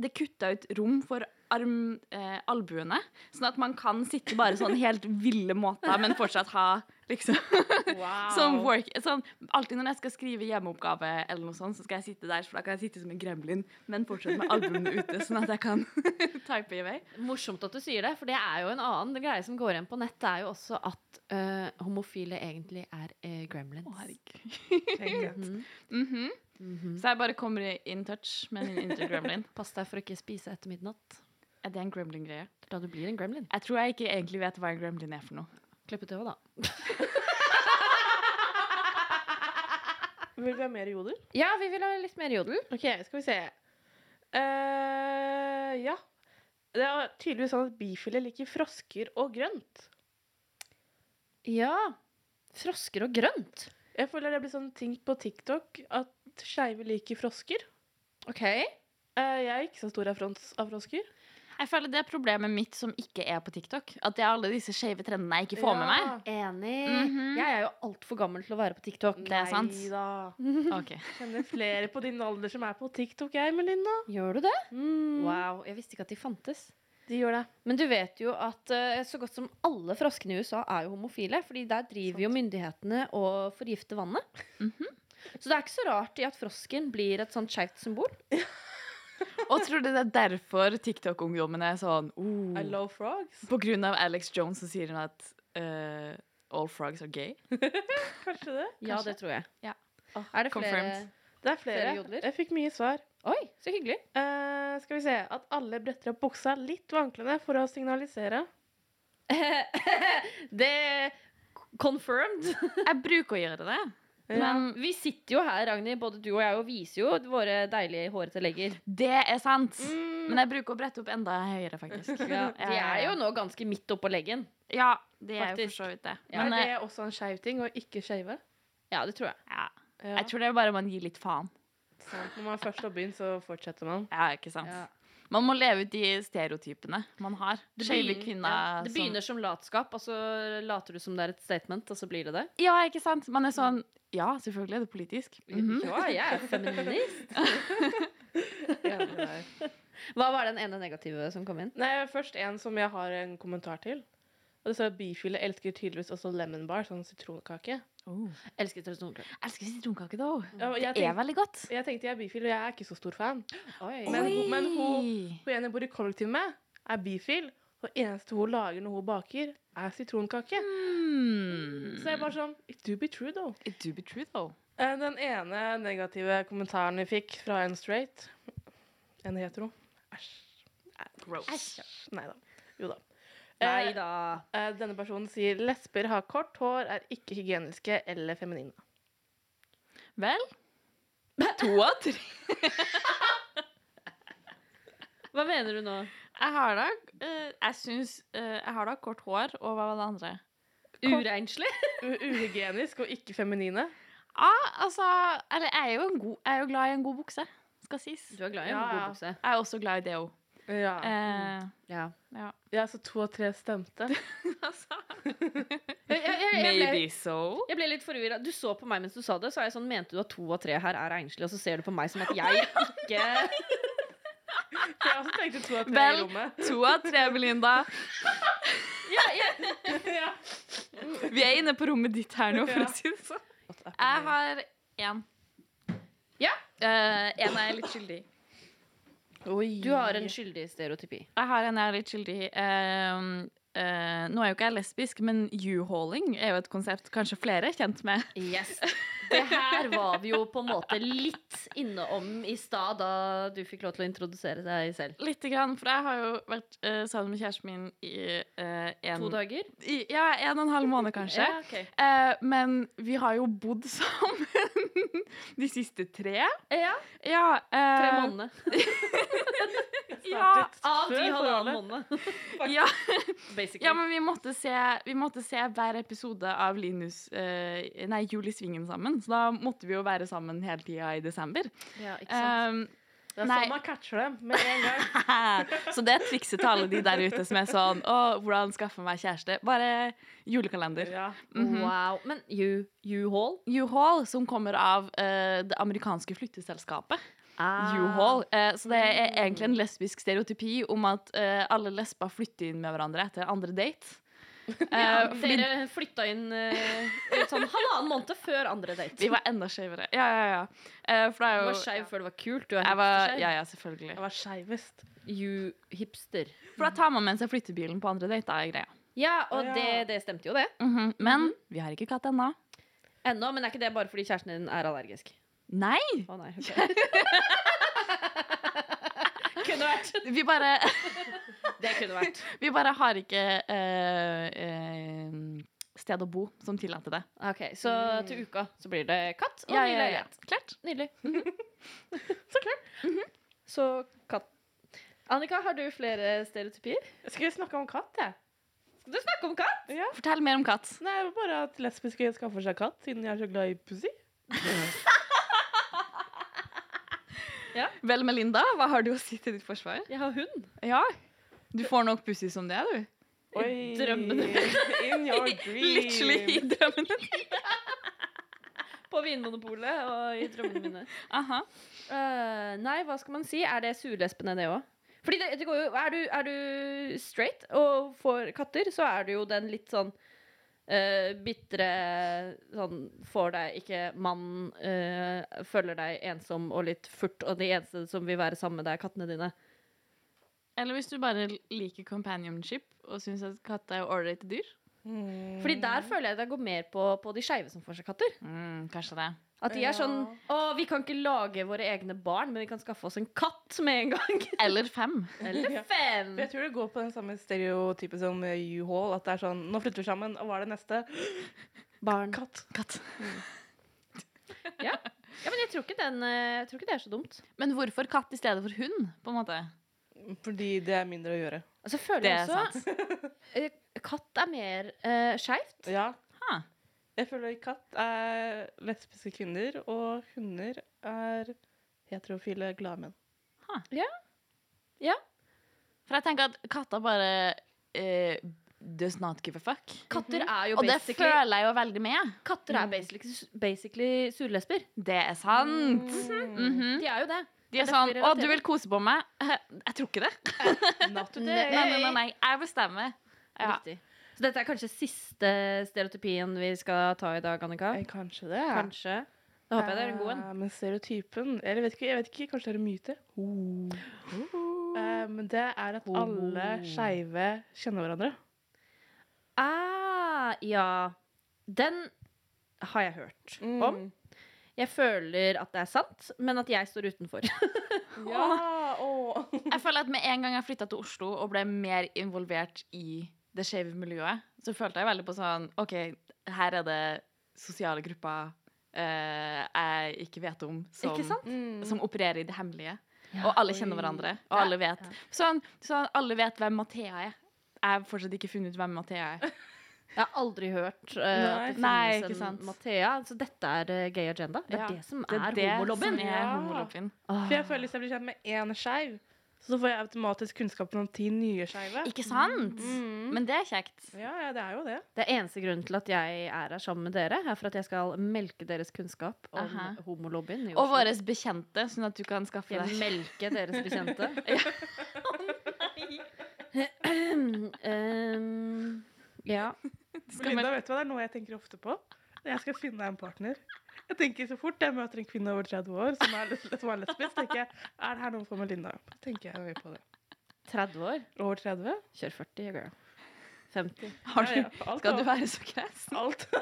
det kutta ut rom for arm, eh, albuene, sånn at man kan sitte bare sånn helt ville måter, men fortsatt ha liksom som work, sånn, alltid når jeg skal skrive hjemmeoppgave, eller noe sånt, så skal jeg sitte der, for da kan jeg sitte som en gremlin, men fortsatt med albuene ute, sånn at jeg kan type i vei. Morsomt at du sier det, for det er jo en annen greie som går igjen på nett. Det er jo også at uh, homofile egentlig er uh, gremlins. Å, herregud. Mm -hmm. Mm -hmm. Så jeg bare kommer in touch med min indre gremlin. Pass deg for å ikke spise etter midnatt. Er det en gremlin-greie? Da du blir en gremlin. Jeg tror jeg ikke egentlig vet hva en gremlin er for noe. Klippe til da. Vil vi ha mer jodel? Ja, vi vil ha litt mer jodel. OK, skal vi se. Uh, ja. Det er tydeligvis sånn at bifile liker frosker og grønt. Ja. Frosker og grønt. Jeg føler det blir sånn ting på TikTok at skeive liker frosker. OK. Uh, jeg er ikke så stor av, frons, av frosker. Jeg føler det er problemet mitt som ikke er på TikTok. At det er alle disse skeive trendene jeg ikke får med meg. Enig. Mhm. Jeg er jo altfor gammel til å være på TikTok. Det er sant. Neida. Okay. Kjenner flere på din alder som er på TikTok, jeg, Melinda. Gjør du det? Mm, Wow, jeg visste ikke at de fantes. De gjør det. Men du vet jo at uh, så godt som alle froskene i USA er jo homofile. fordi der driver jo myndighetene og forgifter vannet. Mhm. Så det er ikke så rart i at frosken blir et sånt skeivt symbol. Og tror du det er derfor TikTok-ungdommene er sånn oh, I love frogs. På grunn av Alex Jones så sier hun at uh, all frogs are gay? Kanskje det? Ja, det tror jeg. Ja. Er det flere Det er flere. Flere? Jeg fikk mye svar. Oi, så hyggelig. Uh, skal vi se. At alle bretter opp buksa litt vanklende for å signalisere. det confirmed. Jeg bruker å gjøre det. Men vi sitter jo her, Ragnhild, både du og jeg, og viser jo våre deilige hårete legger. Det er sant. Men jeg bruker å brette opp enda høyere, faktisk. Ja, de er jo nå ganske midt oppå leggen. Ja, det er jo Faktisk. for så vidt det. Ja, Men er eh, det også en skeiv ting, å ikke shave? Ja, det tror jeg. ja, jeg tror det er bare man gir litt faen. Sant. Når man først har begynt, så fortsetter man. Ja, ikke sant? Man må leve ut de stereotypene man har. Det begynner- kvinner ja, Det begynner som latskap, og så later du som det er et statement, og så blir det det. Ja, ikke sant? Man er sånn Ja, selvfølgelig er det politisk. Mhm. Ja, jeg er feminist. Hva var den ene negative som kom inn? Nei, først en som jeg har en kommentar til. Og det står at bifile elsker tydeligvis også lemon bar, sånn sitronkake. Elsker sitronkake. Elsker sitronkake, da. Ja, Det er veldig godt. jeg tenkte jeg er bifil, og jeg er ikke så stor fan. Oi. Men, Oi. hun- men hun, hun ene jeg bor i kollektiv med, er bifil. Og eneste hun lager når hun baker, er sitronkake. Mm. Så jeg er bare sånn It do be true, though. It do be true, though. Eh, Den ene negative kommentaren vi fikk fra en straight En hetero. Æsj. Gross. Nei da. Jo da. Nei Eh, da. eh, Denne personen sier lesber har kort hår, er ikke hygieniske eller feminine. Vel To av tre. Hva mener du nå? Jeg har da eh, Jeg syns eh, Jeg har da kort hår, og hva var det andre? Urenslig U uhygienisk og ikke feminine. Ja, altså Eller jeg er jo, en god, jeg er jo glad i en god bukse, skal sies. Du er glad i en Ja, god bukse. Jeg er også glad i det òg. Ja. Eh, Ja. ja. ja, så to av tre stemte. altså. Jeg, jeg, jeg, Maybe so. jeg ble litt forvirra. Du så på meg mens du sa det, så er jeg sånn Mente du at to av tre her er enslige, og så ser du på meg som at jeg ikke Jeg også tenkte to av tre Vel. i rommet. To av tre, Belinda. ja, ja. Vi er inne på rommet ditt her nå, for å si det sånn. Jeg har én. Ja. Eh, en er jeg litt skyldig i. Oi. Du har en skyldig stereotypi. Jeg har en jeg er litt skyldig i. Eh, uh, nå er jo ikke jeg lesbisk, men U-hauling er jo et konsept kanskje flere er kjent med. Yes. Det her var vi jo på en måte litt innom i stad, da du fikk lov til å introdusere deg selv. Lite grann, for jeg har jo vært eh, sammen med kjæresten min i eh, en To dager? I, ja, en og en halv måned, kanskje. Ja, okay. Eh, men vi har jo bodd sammen de siste tre. Ja, Ja, eh, tre måneder. Ja, Av de halvannen måned, ja, ja, men vi måtte, se, vi måtte se hver episode av Linus eh, Nei, Jul i Svingen sammen. Så da måtte vi jo være sammen hele tida i desember. Ja, ikke sant? Um, Det er Nei. sånn man catcher dem med en gang. så det er trikset til alle de der ute som er sånn Å, hvordan skaffe meg kjæreste? Bare julekalender. Ja. Mhm. Wow. Men you, you haul? U-Haul, som kommer av uh, det amerikanske flytteselskapet. Ah. U-Haul. Uh, så det er egentlig en lesbisk stereotypi om at uh, alle lesber flytter inn med hverandre etter andre date. Ja, Eh, dere flytta inn uh, sånn halvannen måned før andre date. vi var enda skjevere. Ja, ja, ja. Uh, for det er Du var skeiv før det var kult. Du er jeg var, hipsterskeiv. Ja, ja, selvfølgelig. Jeg var skeivest. You hipster. For da tar man med seg flyttebilen på andre date, er greia. Ja, og Ja. Det, det stemte jo, det. Mhm. Men vi har ikke katt ennå. Ennå, men er ikke det bare fordi kjæresten din er allergisk? Nei! Å nei, ok. Kunne vært. Vi bare Det kunne vært. Vi bare har ikke uh, eh, sted å bo som tillater det. Ok, Så til uka så blir det katt og Ja, ny ja, ja. Klart. Nydelig. så klart. Så katt. Annika, har du flere stereotypier? Skal vi snakke om katt, jeg? Skal du snakke om katt? Fortell mer om katt. Nei, det var bare at lesbiske skaffer seg katt, siden jeg er så glad i pussy. Vel, Melinda, hva har du å si til ditt forsvar? Jeg har hund. Ja, du får nok pussy som det, du. Oi, drømmene In your dream. Literally i drømmene dine. På Vinmonopolet og i drømmene mine. Aha. Uh, nei, hva skal man si? Er det surlespene, det òg? Fordi det, det går jo er du, er du straight og får katter, så er du jo den litt sånn uh, bitre sånn Får deg ikke mann, uh, føler deg ensom og litt furt, og de eneste som vil være sammen med deg, er kattene dine. Eller hvis du bare liker companionship og syns at katter er ålreite dyr. Mm. Fordi der føler jeg det går mer på, på de skeive som får seg katter. Mm, kanskje det. At de er sånn Å, vi kan ikke lage våre egne barn, men vi kan skaffe oss en katt med en gang. Eller fem. Eller fem. Ja. jeg tror det går på den samme stereotypen som eh, U-Haul. At det er sånn Nå flytter vi sammen, og hva er det neste? Barn. Katt. Katt. Ja, men jeg tror ikke, den, eh, jeg tror ikke det er så dumt. Men hvorfor katt i stedet for hund? på en måte? Fordi det er mindre å gjøre. Altså, jeg føler Det er også eh, Katt er mer uh, skeivt. Ja. Ha. Jeg føler katt er lesbiske kvinner, og hunder er heterofile glade menn. For jeg tenker at katter bare uh, does not give a fuck. Katter er jo Og det føler jeg jo veldig med. Katter er basically, basically surlesber. Det er sant. Mhm. De er jo det. De er sånn 'Å, du vil kose på meg?' Jeg tror ikke det. Nei, nei, nei, nei. Jeg bestemmer. Ja. Riktig. Så dette er kanskje siste stereotypien vi skal ta i dag, Annika? Eh, Kanskje det. Kanskje. Da håper jeg det er en god en. Eh, Men stereotypen Eller jeg vet ikke, jeg vet ikke kanskje det er en myte. Eh, men det er at alle skeive kjenner hverandre. Ah, ja. Den har jeg hørt Mm. om. Jeg føler at det er sant, men at jeg står utenfor. Ja, åh. Jeg føler at med en gang jeg flytta til Oslo og ble mer involvert i det skeive miljøet, så følte jeg veldig på sånn OK, her er det sosiale grupper eh, jeg ikke vet om, som, Ikke sant? Mm. som opererer i det hemmelige. og alle kjenner Oi. hverandre. Og alle vet sånn, sånn, alle vet hvem Mathea er. Jeg har fortsatt ikke funnet ut hvem Mathea er. Jeg har aldri hørt uh, Nei. at det Nei, finnes en. Mathea. Så dette er uh, gay agenda. Det er Ja, det som Det er, er homolobbyen. Ja. homolobbyen. For jeg føler Hvis jeg blir kjent med én skeiv, så får jeg automatisk kunnskap om ti nye skeive. Ikke sant? Mm. Men det er kjekt. Ja, ja, det er jo det. Det er eneste grunnen til at jeg er her sammen med dere, er for at jeg skal melke deres kunnskap om Aha. homolobbyen Og våre bekjente, sånn at du kan skaffe deg melke deres bekjente. um, ja. Belinda, vet du hva det er noe jeg tenker ofte på? Når jeg skal finne en partner. Jeg tenker Så fort jeg møter en kvinne over 30 år som er, som er lesbisk, tenker jeg er det her noe for Melinda? Tenker jeg på det. 30 år. Over 30? Kjør 40, girl. 50. Har du, Ja, ja, alt Skal du være så kresen? Alt.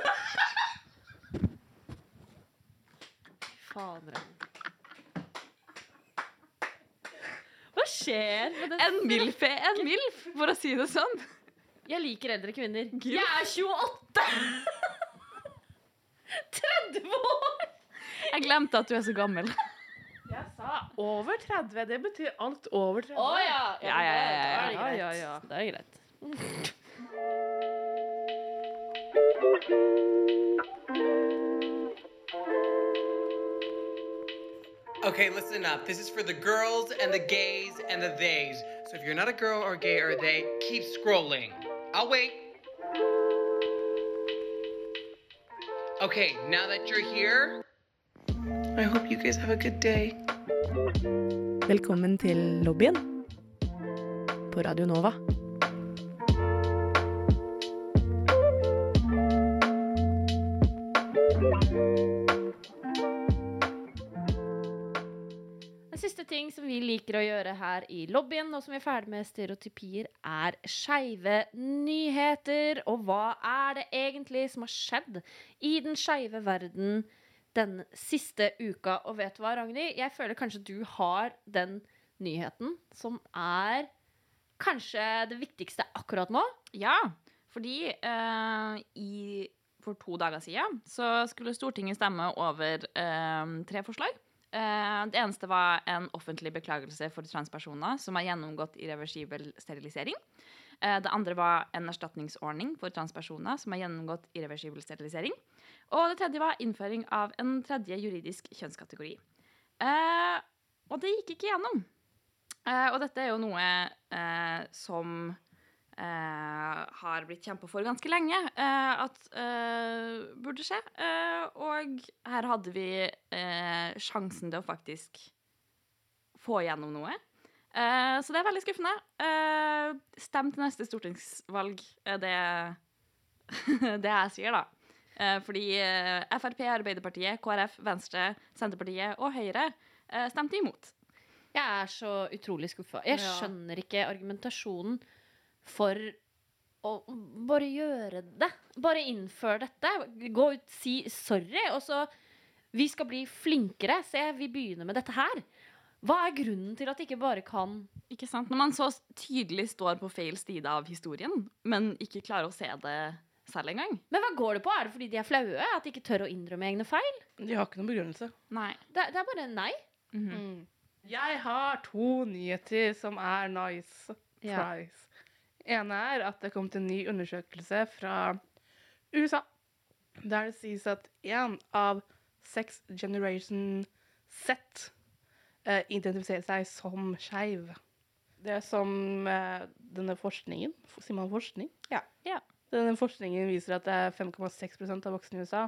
Fader. Hva skjer med den En milf er en milf, for å si det sånn. Jeg liker eldre kvinner. Gud. Jeg er 28! 30 år! Jeg glemte at du er så gammel. Jeg sa over 30. Det betyr alt over 30. Å ja. Ja, ja, ja, ja, det ja, ja, ja. Da er det greit. Okay, listen up. This is for the girls and the gays and the theys. So if you're not a girl or gay or they, keep scrolling. I'll wait. Okay, now that you're here, I hope you guys have a good day. Velkommen til lobbyen på Radio Nova. Lobbyen, nå som vi er ferdig med stereotypier, er skeive nyheter. Og hva er det egentlig som har skjedd i den skeive verden den siste uka? Og vet du hva, Ragnhild? Jeg føler kanskje du har den nyheten som er kanskje det viktigste akkurat nå. Ja, Fordi uh, i, for to dager siden så skulle Stortinget stemme over eh, tre forslag. Eh, det eneste var en offentlig beklagelse for transpersoner som har gjennomgått irreversibel sterilisering. Eh, det andre var en erstatningsordning for transpersoner som har gjennomgått irreversibel sterilisering. Og det tredje var innføring av en tredje juridisk kjønnskategori. Eh, og det gikk ikke gjennom. Og dette er jo noe som eh, har blitt kjempa for ganske lenge eh, at eh, burde skje. Eh, og her hadde vi eh, sjansen til å faktisk få gjennom noe. Eh, så det er veldig skuffende. Eh, stem til neste stortingsvalg, er det, det jeg sier, da. Fordi Frp, Arbeiderpartiet, KrF, Venstre, Senterpartiet og Høyre stemte imot. Jeg er så utrolig skuffa. Jeg skjønner ikke argumentasjonen for å bare gjøre det. Bare innfør dette. Gå ut, si sorry, og så Vi skal bli flinkere. Se, vi begynner med dette her. Hva er grunnen til at de ikke bare kan Ikke sant? Når man så tydelig står på feil side av historien, men ikke klarer å se det selv engang. Men hva går det på? Er det fordi de er flaue? At de ikke tør å innrømme egne feil? De har ikke noen begrunnelse. Nei. Det, det er bare nei. Mhm. Jeg har to nyheter som er nice. Ja. Ene er at det kom til en ny undersøkelse fra USA, der det sies at én av seks Generation Z eh, identifiserer seg som skeiv. Det er som eh, denne forskningen Sier man forskning? Ja. Ja. Denne forskningen viser at det er 5,6% av voksne i USA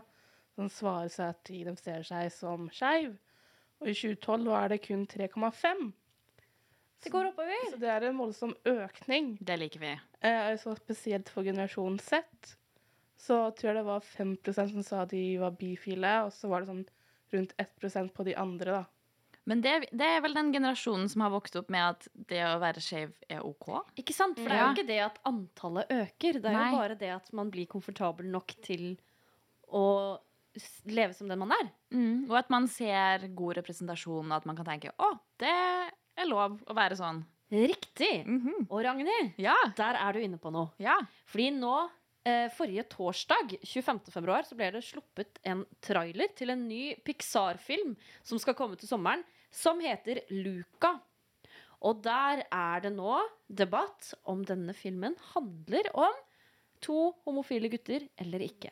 som svarer seg at de identifiserer seg som skeiv. Og i 2012 var det kun 3,5. Det går oppover. Så det er en voldsom økning. Det liker vi. Eh, så spesielt for generasjon Z så tror jeg det var 5% som sa de var bifile, og så var det sånn rundt 1% på de andre, da. Men det, det er vel den generasjonen som har vokst opp med at det å være skeiv er OK? Ikke sant? For det er jo ikke det at antallet øker. Det er Nei. jo bare det at man blir komfortabel nok til å leve som den man er. Mm. Og at man ser god representasjon, og at man kan tenke å, det er lov å være sånn. Riktig! Mhm. Og Ragnhild, Ja. der er du inne på noe. Ja. Fordi nå, eh, forrige torsdag, 25. februar, så ble det sluppet en trailer til en ny Pixar-film som skal komme til sommeren, som heter Luca. Og der er det nå debatt om denne filmen handler om to homofile gutter eller ikke.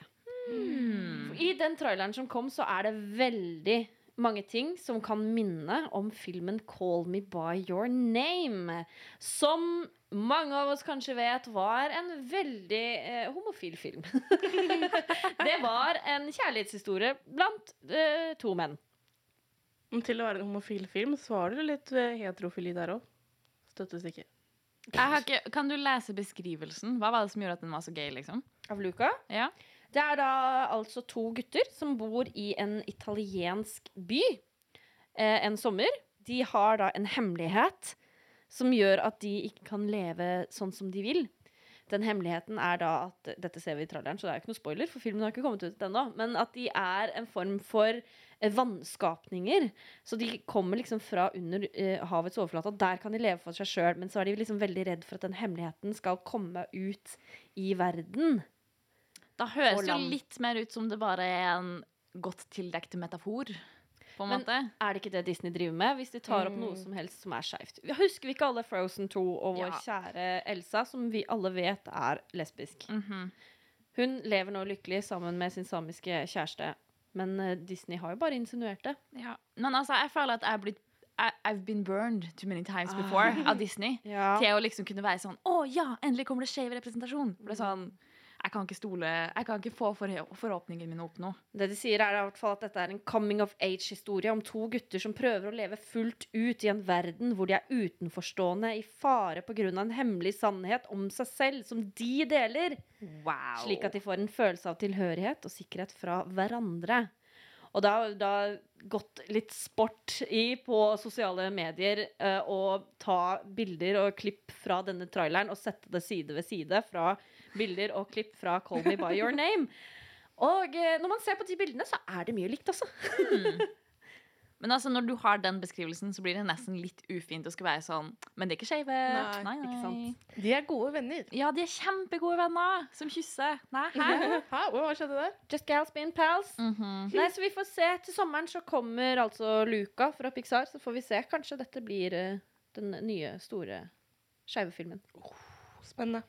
Hmm. I den traileren som kom, så er det veldig mange ting som kan minne om filmen Call Me By Your Name. Som mange av oss kanskje vet var en veldig eh, homofil film. det var en kjærlighetshistorie blant eh, to menn. Til å være en homofil film, så var det litt eh, heterofili der òg. Støttes ikke. Jeg har ikke, kan du lese beskrivelsen? Hva var det som gjorde at den var så gay, liksom? Av Luca. Ja. Det er da altså to gutter som bor i en italiensk by eh, en sommer. De har da en hemmelighet som gjør at de ikke kan leve sånn som de vil. Den hemmeligheten er da at Dette ser vi i tralleren, så det er jo ikke noe spoiler, for filmen har ikke kommet ut ennå. Men at de er en form for eh, vannskapninger. Så de kommer liksom fra under eh, havets overflate, og der kan de leve for seg sjøl. Men så er de liksom veldig redd for at den hemmeligheten skal komme ut i verden. Da høres det jo litt mer ut som det bare er en godt tildekt metafor, på en Men- måte. Er det ikke det Disney driver med? Hvis de tar opp noe som helst som er skeivt. Husker vi ikke alle Frozen 2 og vår Ja. kjære Elsa, som vi alle vet er lesbisk? Mhm. Hun lever nå lykkelig sammen med sin samiske kjæreste. Men eh, Disney har jo bare insinuert det. Ja. Men altså, jeg føler at jeg er blitt I, I've been burned too many times before av Disney. Ja. Til å liksom kunne være sånn Å ja, endelig kommer det skeiv representasjon. For det er sånn Jeg kan ikke stole Jeg kan ikke få forhå- forhåpningene mine opp nå. Det de sier, er i hvert fall at dette er en coming of age-historie om to gutter som prøver å leve fullt ut i en verden hvor de er utenforstående, i fare pga. en hemmelig sannhet om seg selv som de deler. Wow. Slik at de får en følelse av tilhørighet og sikkerhet fra hverandre. Og det har da gått litt sport i på sosiale medier eh, å ta bilder og klipp fra denne traileren og sette det side ved side fra bilder og klipp fra Call Me By Your Name. Og eh, når man ser på de bildene, så er det mye likt, altså. Men altså, når du har den beskrivelsen, så blir det nesten litt ufint å skulle være sånn Men det er ikke skeive. Nei, Nei, nei. De er gode venner. Ja, de er kjempegode venner som kysser. Nei, hæ? Hæ? Hva skjedde der? Just gals being pals. Mhm. Nei, så vi får se. Til sommeren så kommer altså Luca fra Pixar, så får vi se. Kanskje dette blir eh, den nye, store skeive filmen. Spennende.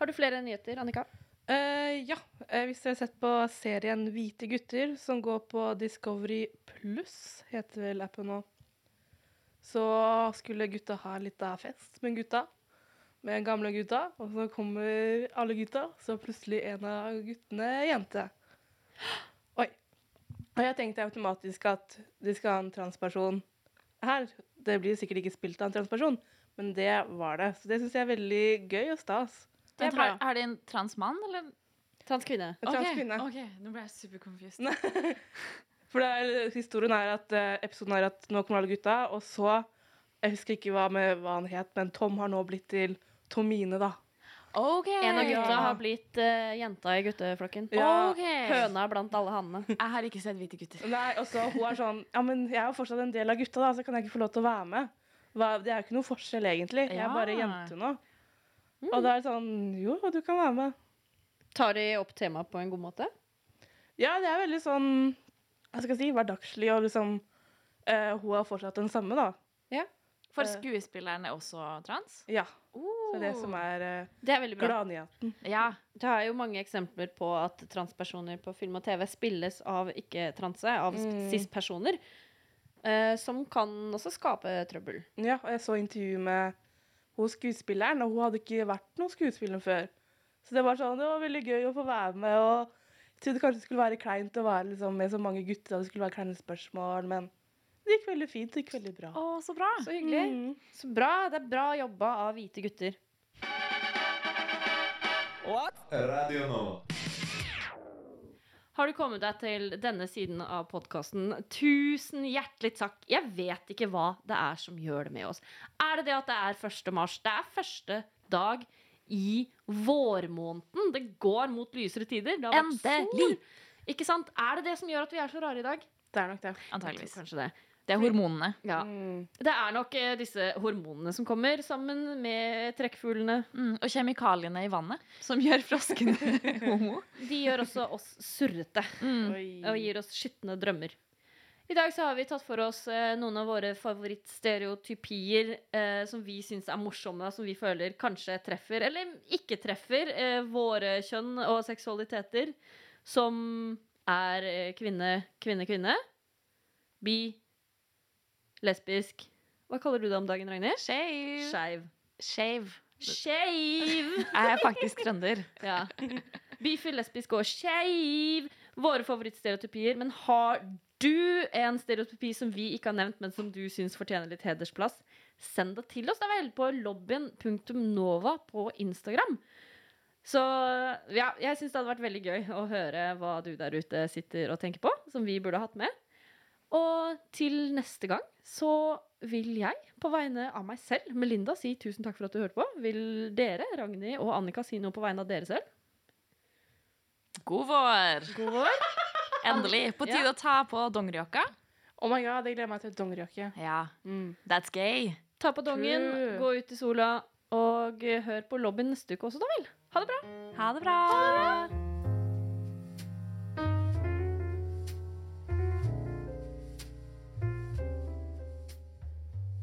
Har du flere nyheter, Annika? Uh, ja, eh, hvis dere har sett på serien Hvite gutter, som går på Discovery Pluss, heter vel appen nå, så skulle gutta ha litt av fest med gutta, med gamle gutta, og så kommer alle gutta, så plutselig en av guttene jente. Oi. Og jeg tenkte automatisk at de skal ha en transperson her. Det blir sikkert ikke spilt av en transperson, men det var det. Så det syns jeg er veldig gøy og stas. Det er bra. er det de en transmann, eller? Transkvinne. En transkvinne. Ok, nå ble jeg superconfused. For det er, historien er at eh, episoden er at nå kommer alle gutta, og så Jeg husker ikke hva, med, hva han het, men Tom har nå blitt til Tomine, da. Ok. En av gutta Ja. har blitt uh, jenta i gutteflokken. Ja. Okay. Høna blant alle hannene. Jeg har ikke sett Hvite gutter. Nei, og så hun er sånn Ja, men jeg er jo fortsatt en del av gutta, da, så kan jeg ikke få lov til å være med. Hva, det er jo ikke noe forskjell, egentlig. Jeg er bare jente nå. Og da er det sånn Jo, du kan være med. Tar de opp temaet på en god måte? Ja, det er veldig sånn Hva skal jeg si hverdagslig, og liksom uh, Hun er fortsatt den samme, da. For Eh. skuespilleren er også trans? Ja. Uh, det er det som er uh, Det er gladnyheten. Ja. Det er jo mange eksempler på at transpersoner på film og TV spilles av ikke-transe, av Mm. cis-personer. Eh, som kan også skape trøbbel. Ja, og jeg så intervju med hun skuespilleren, og hun hadde ikke vært noen skuespiller før. Så det var sånn, det var veldig gøy å få være med, og jeg trodde kanskje det skulle være kleint å være liksom, med så mange gutter, og det skulle være kleine spørsmål, men det gikk veldig fint, det gikk veldig bra. Å, så bra. Så hyggelig. Mm. Så bra. Det er bra jobba av hvite gutter. Radio Nova. Har du kommet deg til denne siden av podkasten? Tusen hjertelig takk. Jeg vet ikke hva det er som gjør det med oss. Er det det at det er 1. mars? Det er første dag i vårmåneden. Det går mot lysere tider. Det har vært Endelig. sol. Ikke sant? Er det det som gjør at vi er så rare i dag? Det er nok det. Antageligvis. Kanskje det. Det er hormonene. Ja. Mm. Det er nok eh, disse hormonene som kommer sammen med trekkfuglene. Mm, og kjemikaliene i vannet, som gjør froskene homo. De gjør også oss surrete. Mm. Og gir oss skitne drømmer. I dag så har vi tatt for oss eh, noen av våre favorittstereotypier eh, som vi syns er morsomme, og som vi føler kanskje treffer, eller ikke treffer, eh, våre kjønn og seksualiteter. Som er eh, kvinne, kvinne, kvinne. Bi. Lesbisk. Hva kaller du det om dagen, Ragnhild? Skeiv. Skeiv. Skeiv. Skeiv! Jeg er faktisk trønder. Ja. Bifil, lesbisk og skeiv. Våre favorittstereotypier. Men har du en stereotypi som vi ikke har nevnt, men som du syns fortjener litt hedersplass, send det til oss. Det er vel på lobbyen.nova på Instagram. Så ja, jeg syns det hadde vært veldig gøy å høre hva du der ute sitter og tenker på, som vi burde hatt med. Og til neste gang så vil jeg, på vegne av meg selv, Melinda, si tusen takk for at du hørte på. Vil dere, Ragnhild og Annika, si noe på vegne av dere selv? God vår. God vår. Endelig. På tide å ta på dongerijakka. Oh my god, jeg gleder meg til dongerijakke. Ja. Mm. That's gay. Ta på dongen, True. gå ut i sola, og hør på lobbyen neste uke også, da vel. Ha det bra. Ha det bra.